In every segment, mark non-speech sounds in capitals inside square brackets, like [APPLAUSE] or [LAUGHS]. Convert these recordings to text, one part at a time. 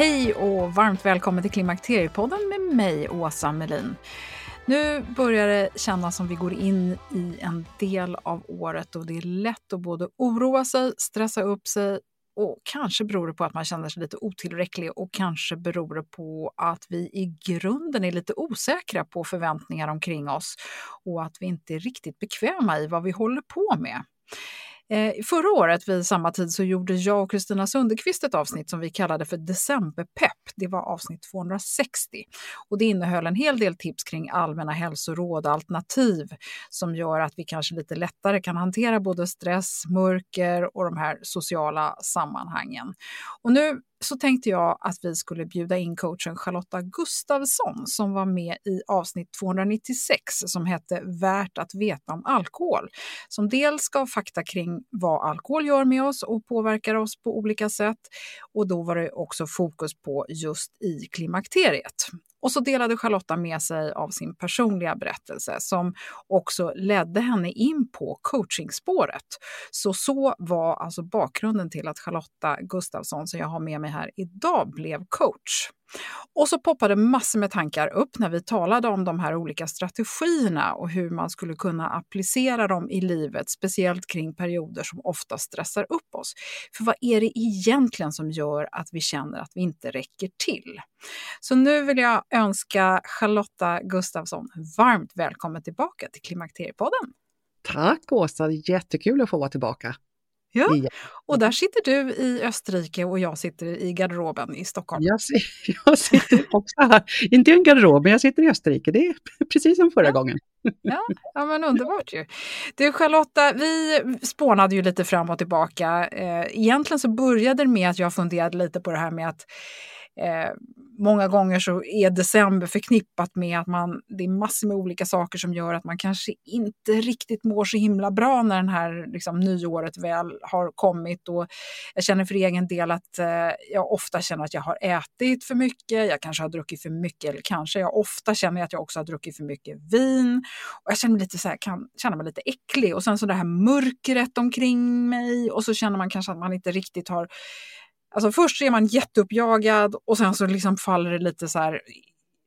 Hej och varmt välkommen till Klimakteriepodden med mig, Åsa Melin. Nu börjar det kännas som vi går in i en del av året och det är lätt att både oroa sig, stressa upp sig och kanske beror det på att man känner sig lite otillräcklig och kanske beror det på att vi i grunden är lite osäkra på förväntningar omkring oss och att vi inte är riktigt bekväma i vad vi håller på med. Eh, förra året vid samma tid så gjorde jag och Kristina Sundekvist ett avsnitt som vi kallade för Decemberpepp. Det var avsnitt 260 och det innehöll en hel del tips kring allmänna hälsoråd och alternativ som gör att vi kanske lite lättare kan hantera både stress, mörker och de här sociala sammanhangen. Och nu så tänkte jag att vi skulle bjuda in coachen Charlotta Gustavsson som var med i avsnitt 296 som hette Värt att veta om alkohol. Som dels gav fakta kring vad alkohol gör med oss och påverkar oss på olika sätt. Och då var det också fokus på just i klimakteriet. Och så delade Charlotta med sig av sin personliga berättelse som också ledde henne in på coachingspåret. Så så var alltså bakgrunden till att Charlotta Gustafsson, som jag har med mig här idag, blev coach. Och så poppade massor med tankar upp när vi talade om de här olika strategierna och hur man skulle kunna applicera dem i livet, speciellt kring perioder som ofta stressar upp oss. För vad är det egentligen som gör att vi känner att vi inte räcker till? Så nu vill jag önska Charlotta Gustafsson varmt välkommen tillbaka till Klimakteriepodden. Tack Åsa, jättekul att få vara tillbaka. Ja, och där sitter du i Österrike och jag sitter i garderoben i Stockholm. Jag, [LAUGHS] jag sitter också här, inte i en garderob, men jag sitter i Österrike. Det är [LAUGHS] precis som förra ja. gången. Ja, [LAUGHS] ja, men underbart ju. Du Charlotta, vi spånade ju lite fram och tillbaka. Eh, egentligen så började det med att jag funderade lite på det här med att Eh, många gånger så är december förknippat med att man, det är massor med olika saker som gör att man kanske inte riktigt mår så himla bra när den här liksom, nyåret väl har kommit. Och jag känner för egen del att eh, jag ofta känner att jag har ätit för mycket, jag kanske har druckit för mycket, eller kanske jag ofta känner att jag också har druckit för mycket vin. Och jag känner mig lite så här, kan känna mig lite äcklig. Och sen så det här mörkret omkring mig och så känner man kanske att man inte riktigt har Alltså först är man jätteuppjagad och sen så liksom faller det lite så här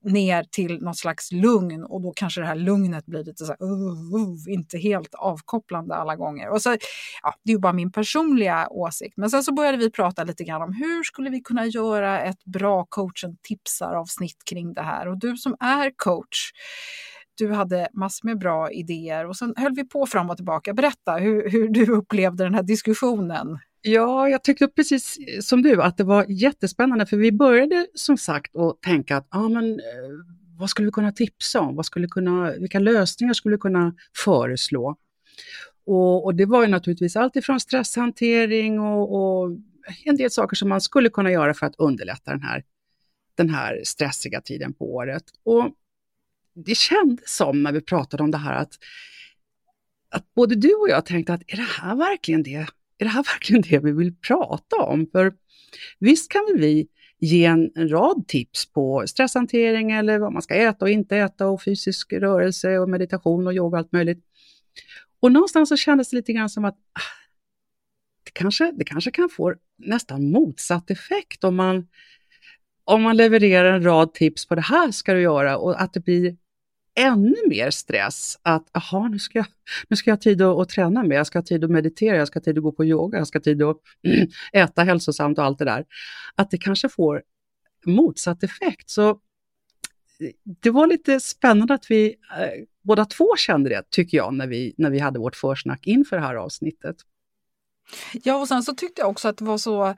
ner till något slags lugn och då kanske det här lugnet blir lite så här, uh, uh, inte helt avkopplande alla gånger. Och så, ja, det är ju bara min personliga åsikt. Men sen så började vi prata lite grann om hur skulle vi kunna göra ett bra coachen tipsar avsnitt kring det här. Och du som är coach, du hade massor med bra idéer och sen höll vi på fram och tillbaka. Berätta hur, hur du upplevde den här diskussionen. Ja, jag tyckte precis eh, som du att det var jättespännande för vi började som sagt att tänka att ah, men, eh, vad skulle vi kunna tipsa om? Vad skulle kunna, vilka lösningar skulle vi kunna föreslå? Och, och det var ju naturligtvis allt ifrån stresshantering och, och, en del saker som man skulle kunna göra för att underlätta den här, den här stressiga tiden på året. Och det kändes som när vi pratade om det här att, att både du och jag tänkte att är det här verkligen det, är det här [LAUGHS] verkligen det vi vill prata om? För visst kan vi ge en, en rad tips på stresshantering eller vad man ska äta och inte äta och fysisk rörelse och meditation och yoga och allt möjligt. Och någonstans så kändes det lite grann som att ah, det kanske, det kanske kan få nästan motsatt effekt om man, om man levererar en rad tips på det här ska du göra och att det blir ännu mer stress att aha, nu ska jag, nu ska jag ha tid att, att träna mer, jag ska ha tid att meditera, jag ska ha tid att gå på yoga, jag ska ha tid att [CLEARS THROAT] äta hälsosamt och allt det där. Att det kanske får motsatt effekt. Så eh, det var lite spännande att vi eh, båda två kände det, tycker jag, när vi, när vi hade vårt försnack inför det här avsnittet. Ja, och sen så tyckte jag också att det var så eh,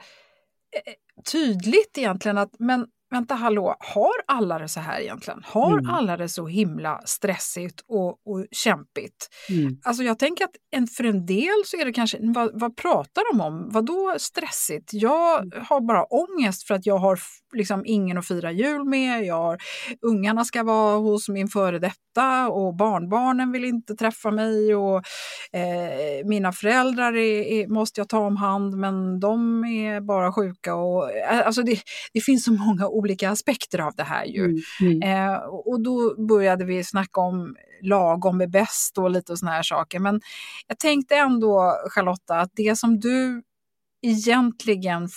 tydligt egentligen att men vänta hallå, har alla det så här egentligen? Har mm. alla det så himla stressigt och, och kämpigt? Mm. Alltså jag tänker att en, för en del så är det kanske, vad, vad pratar de om? Vad då stressigt? Jag mm. har bara ångest för att jag har liksom ingen att fira jul med. Jag har, ungarna ska vara hos min före detta och barnbarnen vill inte träffa mig och eh, mina föräldrar är, är, måste jag ta om hand men de är bara sjuka. Och, eh, alltså det, det finns så många olika aspekter av det här ju. Mm, mm. Eh, och då började vi snacka om lagom är bäst och lite sådana här saker. Men jag tänkte ändå Charlotta att det som du egentligen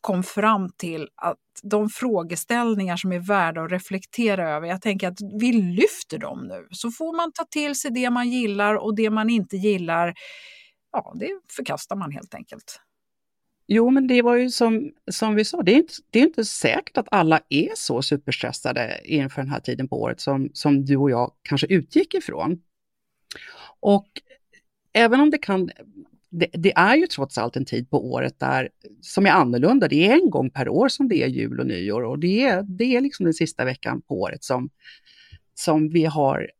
kom fram till att de frågeställningar som är värda att reflektera över, jag tänker att vi lyfter dem nu. Så får man ta till sig det man gillar och det man inte gillar, ja, det förkastar man helt enkelt. Jo, men det var ju som, som vi sa, det är, inte, det är inte säkert att alla är så superstressade inför den här tiden på året som, som du och jag kanske utgick ifrån. Och även om det kan det, det, är ju trots allt en tid på året där, som är annorlunda. Det är en gång per år som det är jul och nyår och det är, det är liksom den sista veckan på året som, som vi har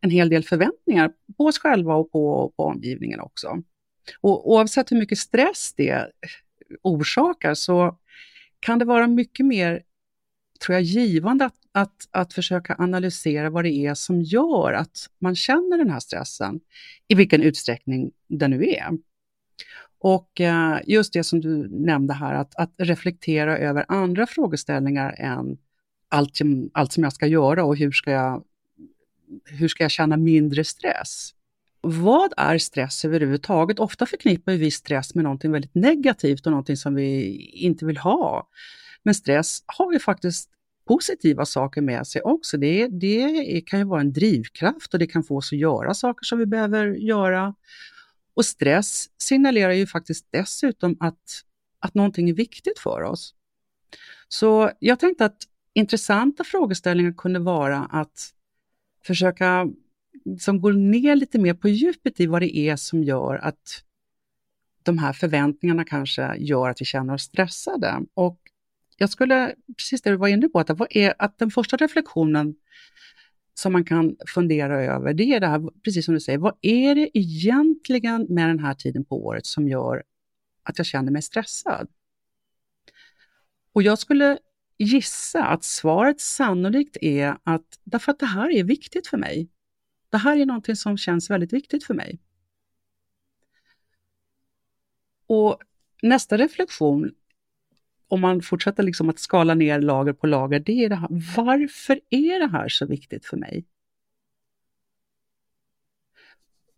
en hel del förväntningar på oss själva och på, på omgivningen också. Och oavsett hur mycket stress det orsakar så kan det vara mycket mer, tror jag, givande att, att, att försöka analysera vad det är som gör att man känner den här stressen, i vilken utsträckning det nu är. Och eh, just det som du nämnde här, att, att reflektera över andra frågeställningar än allt, allt som jag ska göra och hur ska jag, hur ska jag känna mindre stress? Vad är stress överhuvudtaget? Ofta förknippar vi stress med någonting väldigt negativt och någonting som vi inte vill ha. Men stress har ju faktiskt positiva saker med sig också. Det, det kan ju vara en drivkraft och det kan få oss att göra saker som vi behöver göra. Och stress signalerar ju faktiskt dessutom att, att någonting är viktigt för oss. Så jag tänkte att intressanta frågeställningar kunde vara att försöka som går ner lite mer på djupet i vad det är som gör att de här förväntningarna kanske gör att vi känner oss stressade. Och jag skulle, precis det du var inne på, att, vad är, att den första reflektionen som man kan fundera över, det är det här, precis som du säger, vad är det egentligen med den här tiden på året som gör att jag känner mig stressad? Och jag skulle gissa att svaret sannolikt är att därför att det här är viktigt för mig. Det här är någonting som känns väldigt viktigt för mig. Och nästa reflektion, om man fortsätter liksom att skala ner lager på lager, det är det här, varför är det här så viktigt för mig?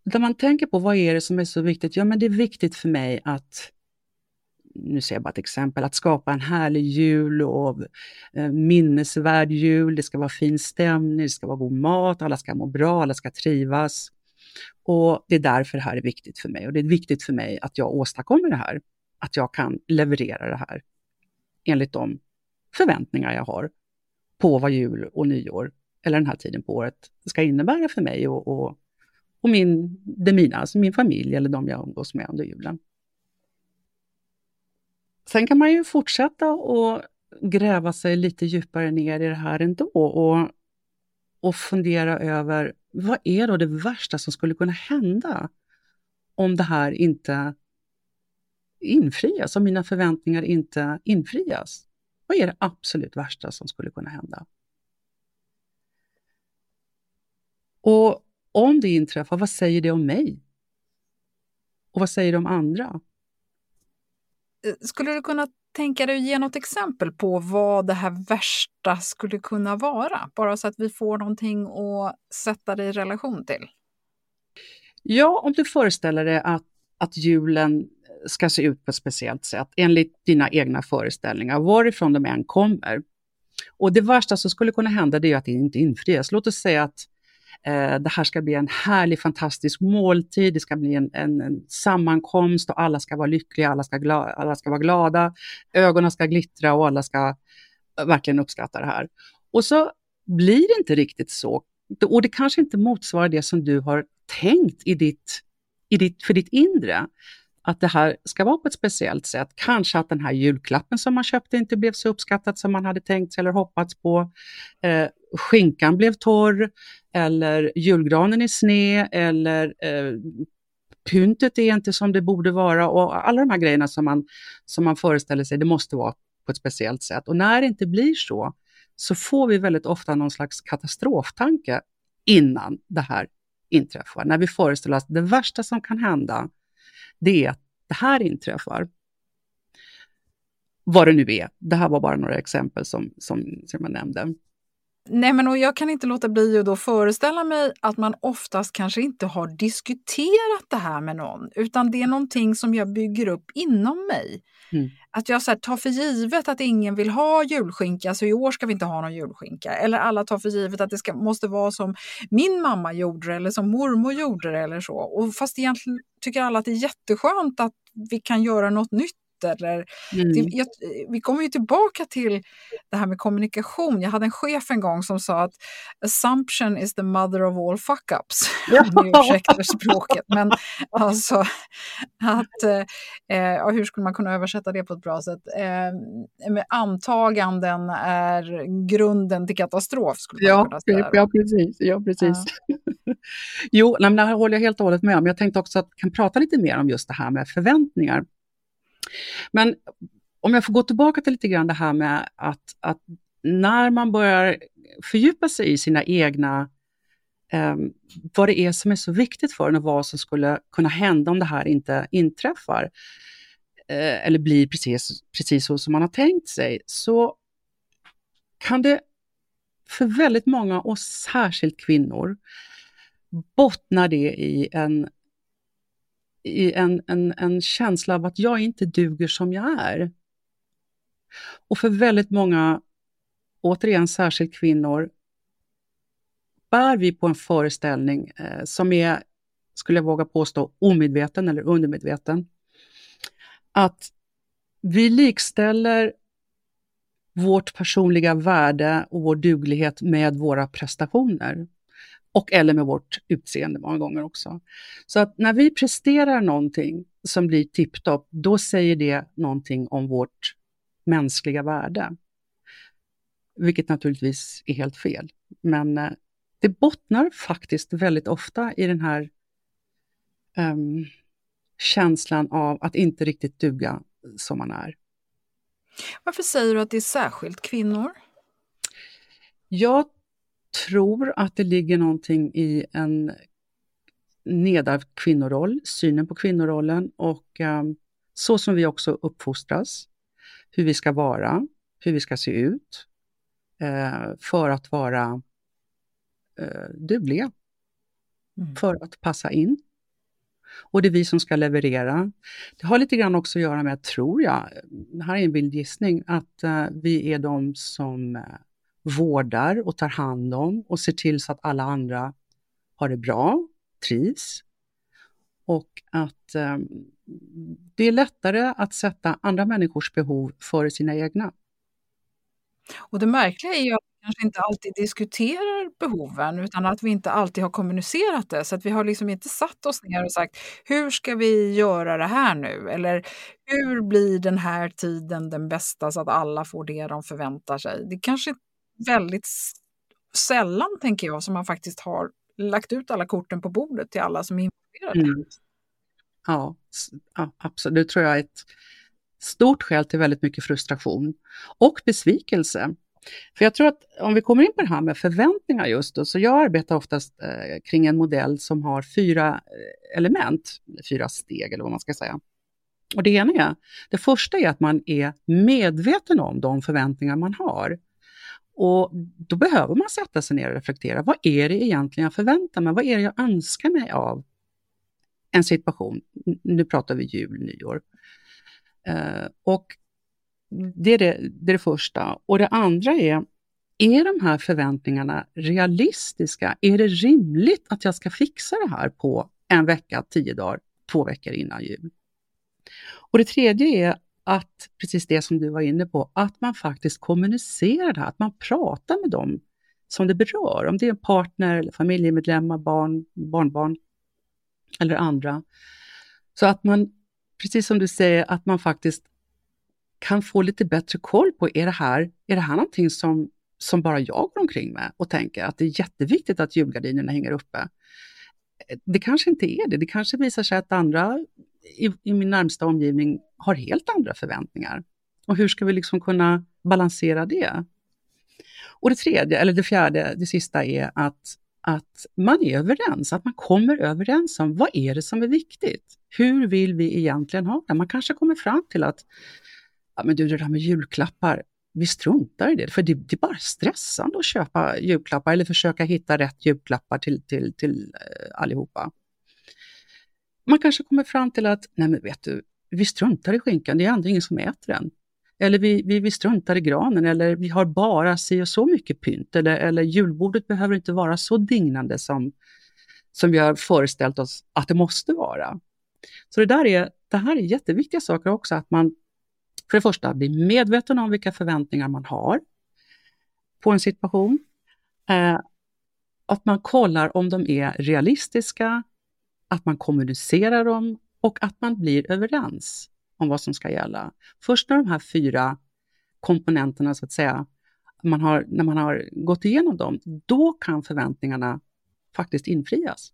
Där man tänker på vad är det som är så viktigt? Ja, men det är viktigt för mig att nu ser jag bara ett exempel, att skapa en härlig jul och eh, minnesvärd jul. Det ska vara fin stämning, det ska vara god mat, alla ska må bra, alla ska trivas. Och det är därför det här är viktigt för mig och det är viktigt för mig att jag åstadkommer det här, att jag kan leverera det här enligt de förväntningar jag har på vad jul och nyår, eller den här tiden på året, ska innebära för mig och, och, och min, det mina, alltså min familj eller de jag umgås med under julen. Sen kan man ju fortsätta och gräva sig lite djupare ner i det här ändå. Och och fundera över vad är då det värsta som skulle kunna hända om det här inte infrias, om mina förväntningar inte infrias? Vad är det absolut värsta som skulle kunna hända? Och om det inträffar, vad säger det om mig? Och vad säger det om andra? Skulle du kunna tänka dig att ge något exempel på vad det här värsta skulle kunna vara? Bara så att vi får någonting att sätta det i relation till. Ja, om du föreställer dig att, att julen ska se ut på ett speciellt sätt enligt dina egna föreställningar, varifrån de än kommer. Och det värsta som skulle kunna hända det är att det inte infrias. Låt oss säga att Eh, det här ska bli en härlig, fantastisk måltid, det ska bli en, en, en sammankomst och alla ska vara lyckliga, alla ska, gla, alla ska vara glada, ögonen ska glittra och alla ska eh, verkligen uppskatta det här. Och så blir det inte riktigt så. Och det kanske inte motsvarar det som du har tänkt i ditt, i ditt, för ditt inre att det här ska vara på ett speciellt sätt. Kanske att den här julklappen som man köpte inte blev så uppskattad som man hade tänkt sig eller hoppats på. Eh, skinkan blev torr eller julgranen är sned eller eh, pyntet är inte som det borde vara och alla de här grejerna som man, som man föreställer sig, det måste vara på ett speciellt sätt. Och när det inte blir så, så får vi väldigt ofta någon slags katastroftanke innan det här inträffar. När vi föreställer oss att det värsta som kan hända, det är att det här inträffar. Vad det nu är. Det här var bara några exempel som, som, som jag nämnde. Nej, men och jag kan inte låta bli att då föreställa mig att man oftast kanske inte har diskuterat det här med någon, utan det är någonting som jag bygger upp inom mig. Mm. Att jag så här, tar för givet att ingen vill ha julskinka, så i år ska vi inte ha någon julskinka. Eller alla tar för givet att det ska, måste vara som min mamma gjorde det, eller som mormor gjorde det eller så. Och fast egentligen tycker alla att det är jätteskönt att vi kan göra något nytt eller, mm. det, jag, vi kommer ju tillbaka till det här med kommunikation. Jag hade en chef en gång som sa att assumption is the mother of all fuck-ups. Ja. [LAUGHS] ursäktar språket, men alltså att, eh, hur skulle man kunna översätta det på ett bra sätt? Eh, antaganden är grunden till katastrof. Skulle ja, kunna ja, precis. Ja, precis. Ja. [LAUGHS] jo, nej, det här håller jag helt och hållet med om. Jag tänkte också att vi kan prata lite mer om just det här med förväntningar. Men om jag får gå tillbaka till lite grann det här med att, att när man börjar fördjupa sig i sina egna, eh, vad det är som är så viktigt för en och vad som skulle kunna hända om det här inte inträffar, eh, eller blir precis, precis så som man har tänkt sig, så kan det för väldigt många, och särskilt kvinnor, bottna det i en i en, en, en känsla av att jag inte duger som jag är. Och för väldigt många, återigen särskilt kvinnor, bär vi på en föreställning eh, som är, skulle jag våga påstå, omedveten eller undermedveten. Att vi likställer vårt personliga värde och vår duglighet med våra prestationer och eller med vårt utseende många gånger också. Så att när vi presterar någonting som blir tipptopp, då säger det någonting om vårt mänskliga värde. Vilket naturligtvis är helt fel. Men eh, det bottnar faktiskt väldigt ofta i den här um, känslan av att inte riktigt duga som man är. Varför säger du att det är särskilt kvinnor? Jag tror att det ligger någonting i en nedärvd kvinnoroll, synen på kvinnorollen och um, så som vi också uppfostras, hur vi ska vara, hur vi ska se ut uh, för att vara uh, dugliga, mm. för att passa in. Och det är vi som ska leverera. Det har lite grann också att göra med, tror jag, det här är en vild gissning, att uh, vi är de som vårdar och tar hand om och ser till så att alla andra har det bra, trivs. Och att eh, det är lättare att sätta andra människors behov före sina egna. Och det märkliga är ju att vi kanske inte alltid diskuterar behoven utan att vi inte alltid har kommunicerat det. Så att vi har liksom inte satt oss ner och sagt hur ska vi göra det här nu? Eller hur blir den här tiden den bästa så att alla får det de förväntar sig? Det kanske väldigt sällan, tänker jag, som man faktiskt har lagt ut alla korten på bordet till alla som är involverade. Mm. Ja, ja, absolut. Det tror jag är ett stort skäl till väldigt mycket frustration och besvikelse. För jag tror att om vi kommer in på det här med förväntningar just då, så jag arbetar oftast eh, kring en modell som har fyra eh, element, fyra steg eller vad man ska säga. Och det ena är, det första är att man är medveten om de förväntningar man har. Och då behöver man sätta sig ner och reflektera. Vad är det egentligen jag förväntar mig? Vad är det jag önskar mig av en situation? Nu pratar vi jul, nyår. Uh, och det är det, det är det första. Och det andra är, är de här förväntningarna realistiska? Är det rimligt att jag ska fixa det här på en vecka, tio dagar, två veckor innan jul? Och det tredje är att, precis det som du var inne på, att man faktiskt kommunicerar det här, att man pratar med dem som det berör, om det är en partner, eller familjemedlemmar, barn, barnbarn eller andra. Så att man, precis som du säger, att man faktiskt kan få lite bättre koll på, är det här, är det här någonting som, som bara jag går omkring med och tänker att det är jätteviktigt att julgardinerna hänger uppe? Eh, det kanske inte är det. Det kanske visar sig att andra i, i min närmsta omgivning har helt andra förväntningar. Och hur ska vi liksom kunna balansera det? Och det tredje, eller det fjärde, det sista är att, att man är överens, att man kommer överens om vad är det som är viktigt? Hur vill vi egentligen ha det? Man kanske kommer fram till att ja, men du, det där med julklappar, vi struntar i det, för det, det, är bara stressande att köpa julklappar eller försöka hitta rätt julklappar till, till, till eh, allihopa. Man kanske kommer fram till att, nej men vet du, vi struntar i skinkan, det är ändå ingen som äter den. Eller vi, vi, vi struntar i granen, eller vi har bara si och så mycket pynt, eller, eller julbordet behöver inte vara så dignande som, som vi har föreställt oss att det måste vara. Så det, där är, det här är jätteviktiga saker också, att man för det första blir medveten om vilka förväntningar man har på en situation. Eh, att man kollar om de är realistiska, att man kommunicerar dem och att man blir överens om vad som ska gälla. Först när de här fyra komponenterna, så att säga, man har, när man har gått igenom dem, då kan förväntningarna faktiskt infrias.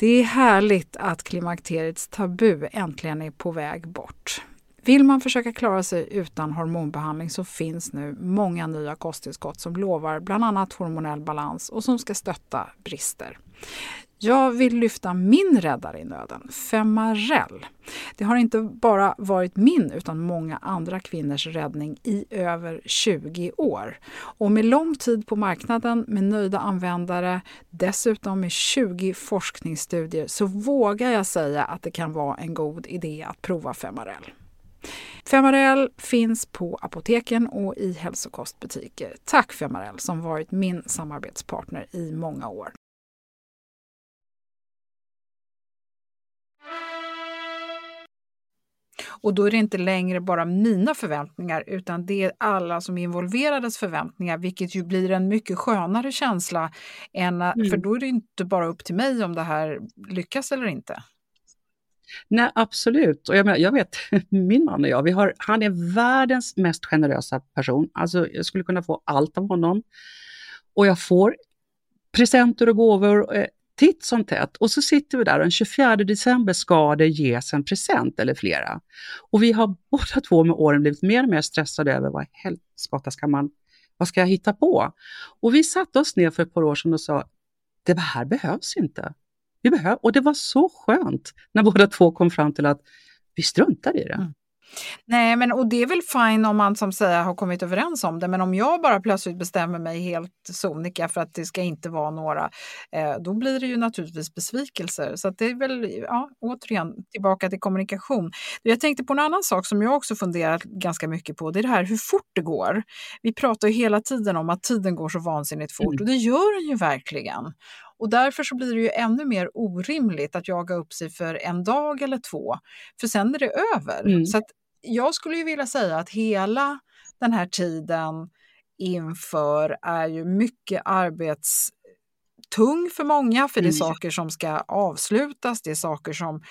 Det är härligt att klimakteriets tabu äntligen är på väg bort. Vill man försöka klara sig utan hormonbehandling så finns nu många nya kosttillskott som lovar bland annat hormonell balans och som ska stötta brister. Jag vill lyfta min räddare i nöden, femarell. Det har inte bara varit min utan många andra kvinnors räddning i över 20 år. Och med lång tid på marknaden, med nöjda användare, dessutom med 20 forskningsstudier så vågar jag säga att det kan vara en god idé att prova Femarel. Femarel finns på apoteken och i hälsokostbutiker. Tack Femarel som varit min samarbetspartner i många år. Och då är det inte längre bara mina förväntningar utan det är alla som är involverades förväntningar vilket ju blir en mycket skönare känsla. Än, mm. För då är det inte bara upp till mig om det här lyckas eller inte. Nej, absolut. Och jag, menar, jag vet, [LAUGHS] min man och jag, vi har, han är världens mest generösa person. Alltså, jag skulle kunna få allt av honom. Och jag får presenter och gåvor eh, titt som tätt. Och så sitter vi där och den 24 december ska det ges en present eller flera. Och vi har [LAUGHS] båda två med åren blivit mer och mer stressade över vad helskotta ska man, vad ska jag hitta på? Och vi satte oss ner för ett par år sedan och sa, det här behövs inte. Vi behöv, och det var så skönt när [LAUGHS] båda två kom fram till att vi struntar i det. Mm. Nej, men och det är väl fine om man som säger har kommit överens om det, men om jag bara plötsligt bestämmer mig helt sonika för att det ska inte vara några, eh, då blir det ju naturligtvis besvikelser. Så det är väl, ja, återigen tillbaka till kommunikation. Jag tänkte på en annan sak som jag också funderat ganska mycket på, det är det här hur fort det går. Vi pratar ju hela tiden om att tiden går så vansinnigt fort mm. och det gör den ju verkligen. Och därför så blir det ju ännu mer orimligt att jaga upp sig för en dag eller två, för sen är det över. Mm. Så jag skulle ju vilja säga att hela den här tiden inför är ju mycket arbetstung för många, för det är mm. saker som ska avslutas, det är saker som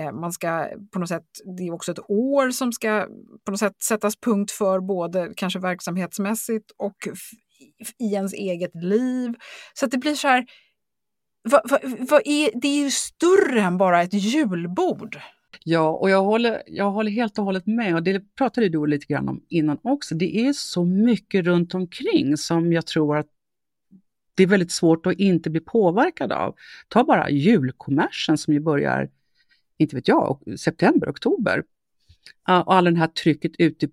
eh, man ska på något sätt, det är också ett år som ska på något sätt sättas punkt för, både kanske verksamhetsmässigt och i ens eget liv. Så att det blir så här, vad, vad, vad är, det är ju större än bara ett julbord. Ja, och jag håller, jag håller helt och hållet med och det pratade du lite grann om innan också. Det är så mycket runt omkring som jag tror att det är väldigt svårt att inte bli påverkad av. Ta bara julkommersen som ju börjar, inte vet jag, september, oktober. Och all den här trycket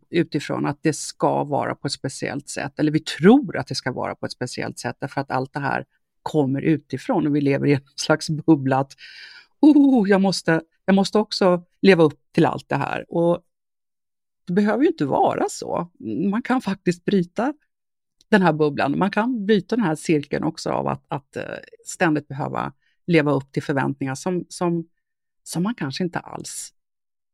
utifrån att det ska vara på ett speciellt sätt, eller vi tror att det ska vara på ett speciellt sätt därför att allt det här kommer utifrån och vi lever i en [LAUGHS] slags bubbla att oh, jag, måste, jag måste också leva upp till allt det här. Och det behöver ju inte vara så. Man kan faktiskt bryta den här bubblan. Man kan bryta den här cirkeln också av att, att eh, ständigt behöva leva upp till förväntningar som, som, som man kanske inte alls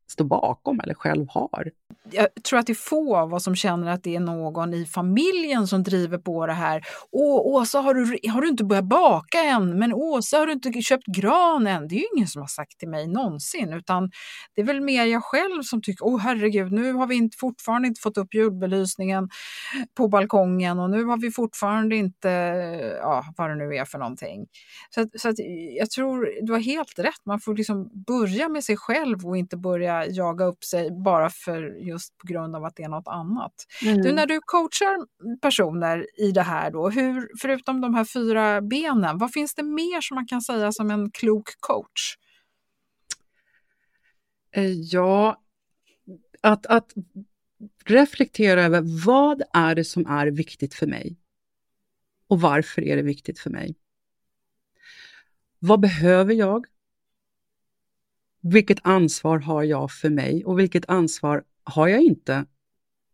står bakom eller själv har. Jag tror att det är få av oss som känner att det är någon i familjen som driver på det här. Åh, Åsa, har du, har du inte börjat baka än? Men Åsa, har du inte köpt gran än? Det är ju ingen som har sagt till mig någonsin, utan det är väl mer jag själv som tycker, åh herregud, nu har vi inte, fortfarande inte fått upp julbelysningen på balkongen och nu har vi fortfarande inte, ja, vad det nu är för någonting. Så, så att, jag tror du har helt rätt, man får liksom börja med sig själv och inte börja jaga upp sig bara för just på grund av att det är något annat. Mm. Du, när du coachar personer i det här då, hur, förutom de här fyra benen, vad finns det mer som man kan säga som en klok coach? Eh, ja, att, att reflektera över vad är det som är viktigt för mig? Och varför är det viktigt för mig? Vad behöver jag? Vilket ansvar har jag för mig och vilket ansvar har jag inte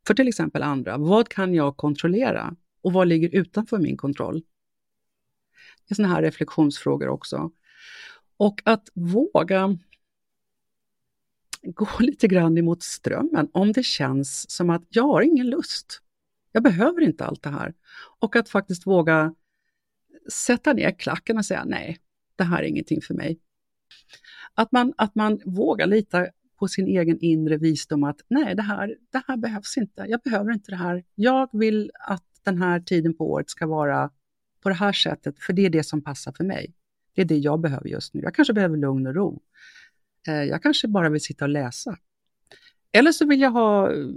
för till exempel andra? Vad kan jag kontrollera och vad ligger utanför min kontroll? Det är sådana här reflektionsfrågor också. Och att våga gå [LAUGHS] lite grann emot strömmen om det känns som att jag har ingen lust. Jag behöver inte allt det här. Och att faktiskt våga sätta ner klacken och säga nej, det här är ingenting för mig. Att man, att man vågar lita på sin egen inre visdom att nej, det här, det här behövs inte. Jag behöver inte det här. Jag vill att den här tiden på året ska vara på det här sättet, för det är det som passar för mig. Det är det jag behöver just nu. Jag kanske behöver lugn och ro. Eh, jag kanske bara vill sitta och läsa. Eller så vill jag ha eh,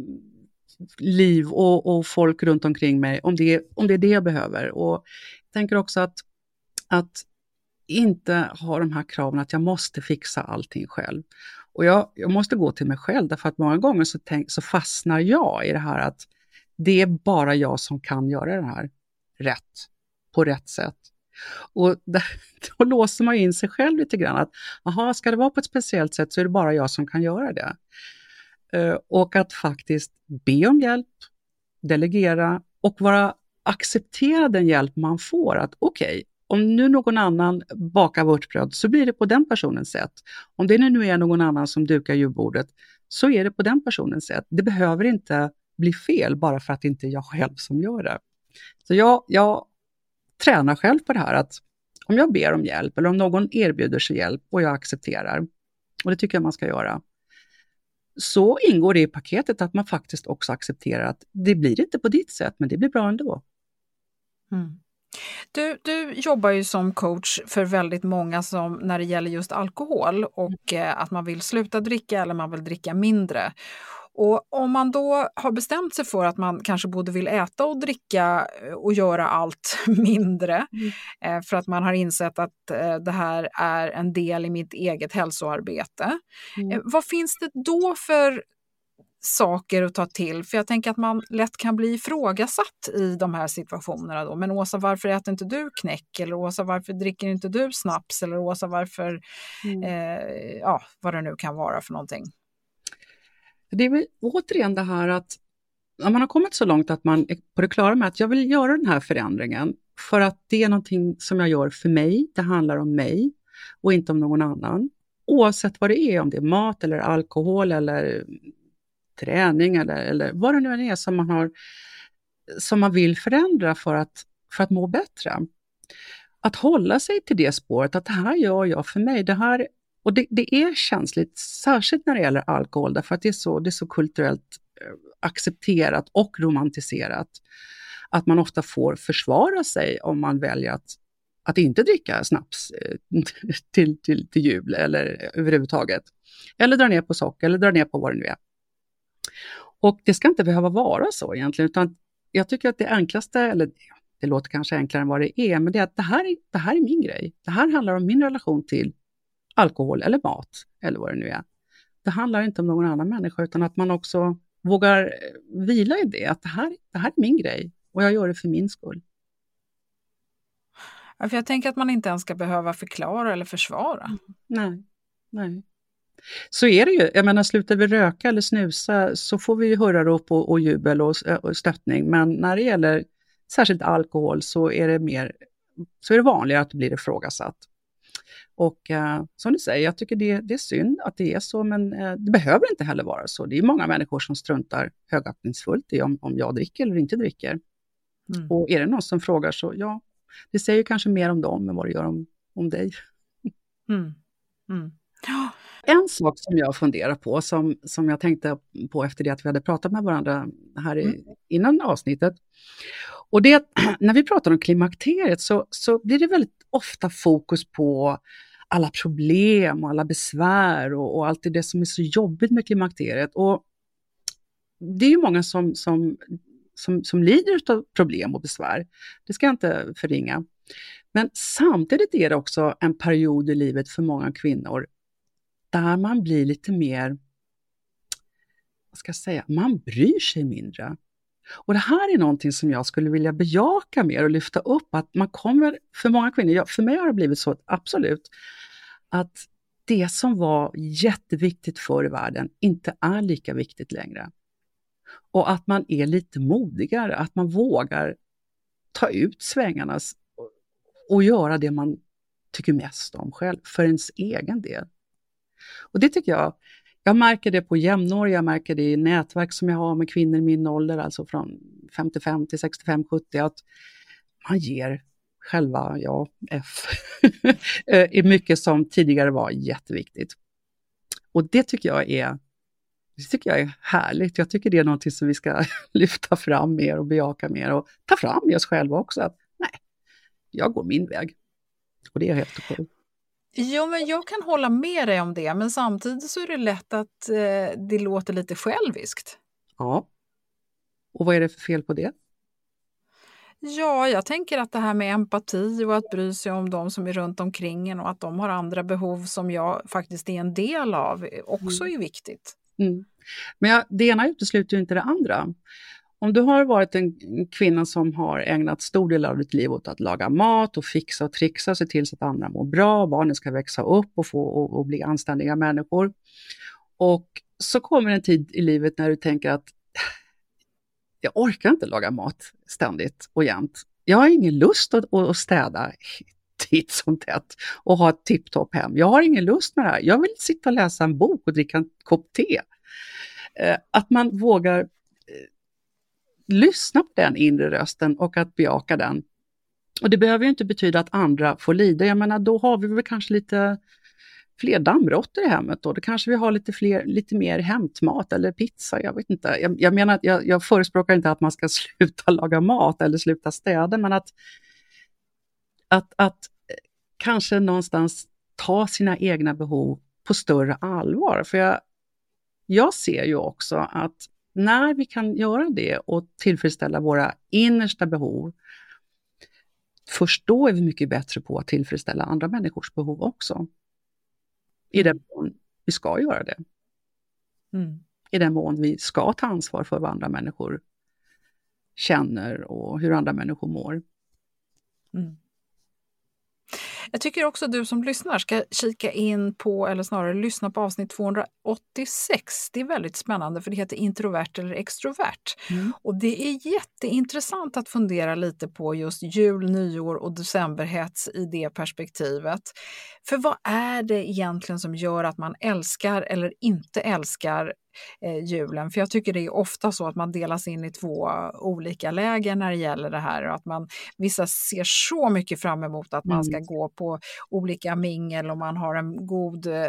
liv och, och folk runt omkring mig, om det, om det är det jag behöver. Och jag tänker också att, att inte ha de här kraven att jag måste fixa allting själv. Och jag, jag måste gå till mig själv, därför att många gånger så, tänk, så fastnar jag i det här att det är bara jag som kan göra det här rätt, på rätt sätt. Och där, [LAUGHS] då låser man in sig själv lite grann. att aha, Ska det vara på ett speciellt sätt så är det bara jag som kan göra det. Eh, och att faktiskt be om hjälp, delegera och vara acceptera den hjälp man får. Att okej, okay, om nu någon annan bakar vörtbröd så blir det på den personens sätt. Om det nu är någon annan som dukar julbordet så är det på den personens sätt. Det behöver inte bli fel bara för att det inte är jag själv som gör det. Så jag, jag tränar själv på det här att om jag ber om hjälp eller om någon erbjuder sig hjälp och jag accepterar, och det tycker jag man ska göra, så ingår det i paketet att man faktiskt också accepterar att det blir inte på ditt sätt, men det blir bra ändå. Mm. Du, du jobbar ju som coach för väldigt många som när det gäller just alkohol och eh, att man vill sluta dricka eller man vill dricka mindre. Och om man då har bestämt sig för att man kanske både vill äta och dricka eh, och göra allt [LAUGHS] mindre mm. Eh, för att man har insett att eh, det här är en del i mitt eget hälsoarbete. Mm. Vad finns det då för saker att ta till? För jag tänker att man lätt kan bli ifrågasatt i de här situationerna. Då. Men Åsa, varför äter inte du knäck? Eller Åsa, varför dricker inte du snaps? Eller Åsa, varför... Mm. Eh, ja, vad det nu kan vara för någonting. Det är väl återigen det här att när man har kommit så långt att man är på det klara med att jag vill göra den här förändringen för att det är någonting som jag gör för mig, det handlar om mig och inte om någon annan. Oavsett vad det är, om det är mat eller alkohol eller träning eller, eller vad det nu än är som man, har, som man vill förändra för att, för att må bättre. Att hålla sig till det spåret, att det här gör jag för mig, det här och det, det, är känsligt, särskilt när det gäller alkohol, därför att det är så, det är så kulturellt eh, accepterat och romantiserat att man ofta får försvara sig om man väljer att, att inte dricka snaps eh, till, till, till jul eller överhuvudtaget. Eller dra ner på socker eller dra ner på vad det nu är. Och det ska inte behöva vara så egentligen, utan jag tycker att det enklaste, eller det låter kanske enklare än vad det är, men det är att det här, det här är min grej. Det här handlar om min relation till alkohol eller mat eller vad det nu är. Det handlar inte om någon annan människa utan att man också vågar eh, vila i det, att det här, det här är min grej och jag gör det för min skull. Ja, för jag tänker att man inte ens ska behöva förklara eller försvara. Nej, nej. Så är det ju. Jag menar, slutar vi röka eller snusa så får vi ju hurrarop och, och jubel och, och stöttning. Men när det gäller särskilt alkohol så är det mer så är det vanligare att det blir ifrågasatt. Och eh, som du säger, jag tycker det, det, är synd att det är så, men eh, det behöver inte heller vara så. Det är många människor som struntar högaktningsfullt i om, om jag dricker eller inte dricker. Mm. Och är det någon som frågar så, ja, det säger kanske mer om dem än vad det gör om, om dig. Mm. Mm. En sak som jag funderar på, som, som jag tänkte på efter det att vi hade pratat med varandra här i, mm. innan avsnittet, och det [CLEARS THROAT] när vi pratar om klimakteriet så, så blir det väldigt ofta fokus på alla problem och alla besvär och, och allt det som är så jobbigt med klimakteriet. Och det är ju många som, som, som, som lider av problem och besvär. Det ska jag inte förringa. Men samtidigt är det också en period i livet för många kvinnor där man blir lite mer, vad ska jag säga, man bryr sig mindre. Och det här är någonting som jag skulle vilja bejaka mer och lyfta upp, att man kommer, för många kvinnor, för mig har det blivit så absolut, att det som var jätteviktigt förr i världen inte är lika viktigt längre. Och att man är lite modigare, att man vågar ta ut svängarna och göra det man tycker mest om själv, för ens egen del. Och det tycker jag, jag märker det på jämnåriga, jag märker det i nätverk som jag har med kvinnor i min ålder, alltså från 55 till 65, 70, att man ger själva, ja, F, [LAUGHS] eh, i mycket som tidigare var jätteviktigt. Och det tycker jag är det tycker jag är härligt. Jag tycker det är något som vi ska [LAUGHS] lyfta fram mer och bejaka mer och ta fram i oss själva också. Att, nej, jag går min väg. Och det är helt okej. Jo, men jag kan hålla med dig om det, men samtidigt så är det lätt att eh, det låter lite själviskt. Ja. Och vad är det för fel på det? Ja, jag tänker att det här med empati och att bry sig om de som är runt omkring en och att de har andra behov som jag faktiskt är en del av också mm. är viktigt. Mm. Men jag, det ena utesluter ju inte det andra. Om du har varit en kvinna som har ägnat stor del av ditt liv åt att laga mat och fixa och trixa och se till så att andra mår bra, barnen ska växa upp och, få, och, och bli anständiga människor. Och så kommer en tid i livet när du tänker att jag orkar inte laga mat ständigt och jämt. Jag har ingen lust att, att städa [LAUGHS] titt som tätt och ha ett tipptopp hem. Jag har ingen lust med det här. Jag vill sitta och läsa en bok och dricka en kopp te. Eh, att man vågar eh, lyssna på den inre rösten och att bejaka den. Och det behöver ju inte betyda att andra får lida. Jag menar, då har vi väl kanske lite fler dammråttor i hemmet då. Då kanske vi har lite, fler, lite mer hämtmat eller pizza. Jag vet inte. Jag, jag menar, jag, jag förespråkar inte att man ska [LAUGHS] sluta laga mat eller sluta städa, men att, att, att kanske någonstans ta sina egna behov på större allvar. För jag, jag ser ju också att när vi kan göra det och tillfredsställa våra innersta behov, först då är vi mycket bättre på att tillfredsställa andra människors behov också. I den mån vi ska göra det. Mm. I den mån vi ska ta ansvar för vad andra människor känner och hur andra människor mår. Mm. Jag tycker också att du som lyssnar ska kika in på, eller snarare lyssna på avsnitt 286. Det är väldigt spännande för det heter introvert eller extrovert. Mm. Och det är jätteintressant att fundera lite på just jul, nyår och decemberhets i det perspektivet. För vad är det egentligen som gör att man älskar eller inte älskar eh, julen. För jag tycker det är ofta så att man delas in i två olika läger när det gäller det här. Och att man, vissa ser så mycket fram emot att man ska mm. gå på olika mingel och man har en god eh,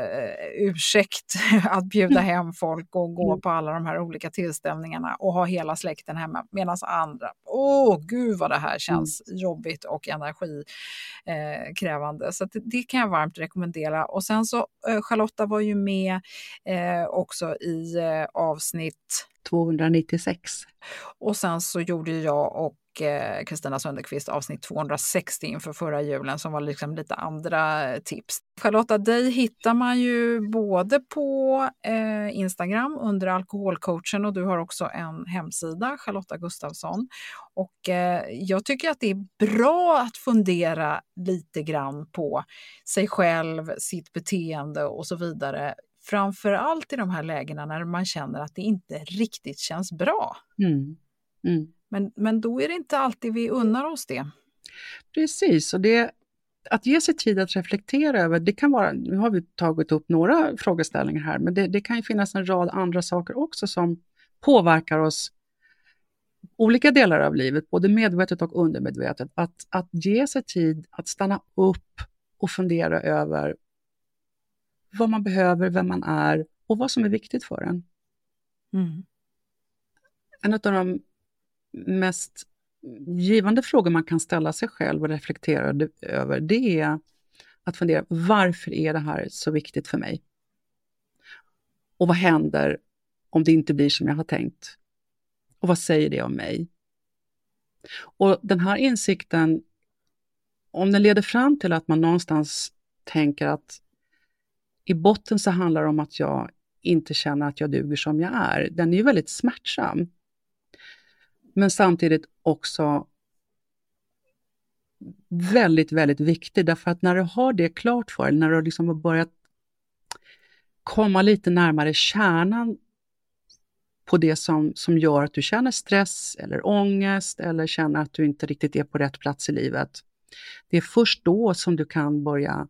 ursäkt [LAUGHS] att bjuda mm. hem folk och gå mm. på alla de här olika tillställningarna och ha hela släkten hemma. Medan andra, åh gud vad det här känns jobbigt och energikrävande. Eh, så det, det, kan jag varmt rekommendera. Och sen så eh, Charlotta var ju med eh, också i eh, avsnitt 296. Och sen så gjorde jag och eh, Kristina Sönderqvist avsnitt 260 inför förra julen som var liksom lite andra tips. Charlotta, dig hittar man ju både på eh, Instagram under alkoholcoachen och du har också en hemsida, Charlotta Gustafsson. Och eh, jag tycker att det är bra att fundera lite grann på sig själv, sitt beteende och så vidare Framför allt i de här lägena när man känner att det inte riktigt känns bra. Mm. Mm. Men, men då är det inte alltid vi unnar oss det. Precis, och det, att ge sig tid att reflektera över, det kan vara, nu har vi tagit upp några frågeställningar här, men det, det kan ju finnas en rad andra saker också som påverkar oss olika delar av livet, både medvetet och undermedvetet. Att, att ge sig tid att stanna upp och fundera över vad man behöver, vem man är och vad som är viktigt för en. Mm. En av de mest givande frågor man kan ställa sig själv och reflektera över, det är att fundera, varför är det här så viktigt för mig? Och vad händer om det inte blir som jag har tänkt? Och vad säger det om mig? Och den här insikten, om den leder fram till att man någonstans tänker att i botten så handlar det om att jag inte känner att jag duger som jag är. Den är ju väldigt smärtsam. Men samtidigt också väldigt, väldigt viktig, därför att när du har det klart för dig, när du liksom har börjat komma lite närmare kärnan på det som, som gör att du känner stress eller ångest eller känner att du inte riktigt är på rätt plats i livet. Det är först då som du kan börja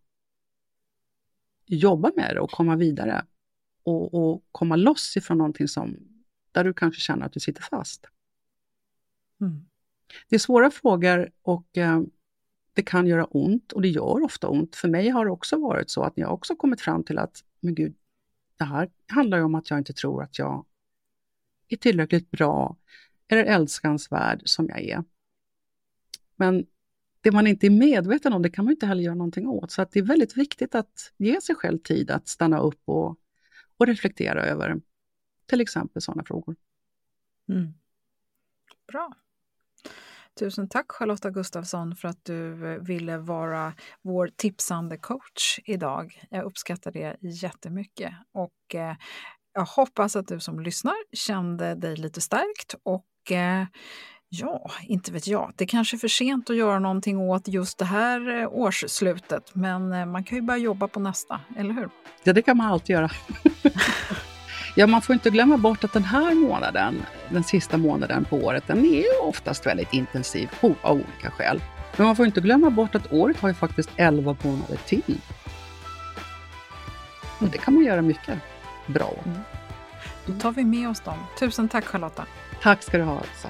jobba med det och komma vidare. Och, och komma loss ifrån någonting som, där du kanske känner att du sitter fast. Mm. Det är svåra frågor och eh, det kan göra ont och det gör ofta ont. För mig har det också varit så att jag också kommit fram till att, men gud, det här handlar ju om att jag inte tror att jag är tillräckligt bra eller älskansvärd som jag är. Men det man inte är medveten om, det kan man inte heller göra någonting åt. Så att det är väldigt viktigt att ge sig själv tid att stanna upp och, och reflektera över till exempel sådana frågor. Mm. Bra. Tusen tack Charlotta Gustafsson för att du eh, ville vara vår tipsande coach idag. Jag uppskattar det jättemycket och eh, jag hoppas att du som lyssnar kände dig lite stärkt och eh, Ja, inte vet jag. Det är kanske är för sent att göra någonting åt just det här eh, årsslutet, men eh, man kan ju börja jobba på nästa, eller hur? Ja, det kan man alltid göra. [LAUGHS] Ja, man får inte glömma bort att den här månaden, den sista månaden på året, den är ju oftast väldigt intensiv av olika skäl. Men man får inte glömma bort att året har ju faktiskt 11 månader till. Och det kan man göra mycket bra. Mm. Då tar vi med oss dem. Tusen tack Charlotta. Tack ska du ha Elsa.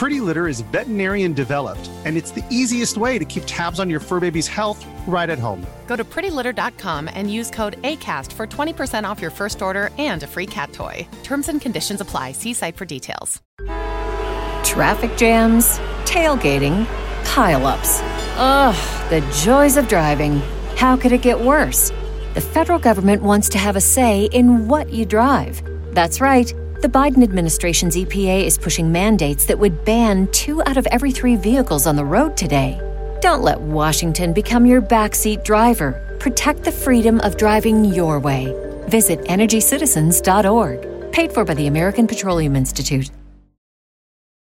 Pretty Litter is veterinarian developed, and it's the easiest way to keep tabs on your fur baby's health right at home. Go to prettylitter.com and use code ACAST for 20% off your first order and a free cat toy. Terms and conditions apply. See site for details. Traffic jams, tailgating, pileups. Ugh, the joys of driving. How could it get worse? The federal government wants to have a say in what you drive. That's right. The Biden administration's EPA is pushing mandates that would ban two out of every three vehicles on the road today. Don't let Washington become your backseat driver. Protect the freedom of driving your way. Visit EnergyCitizens.org. Paid for by the American Petroleum Institute.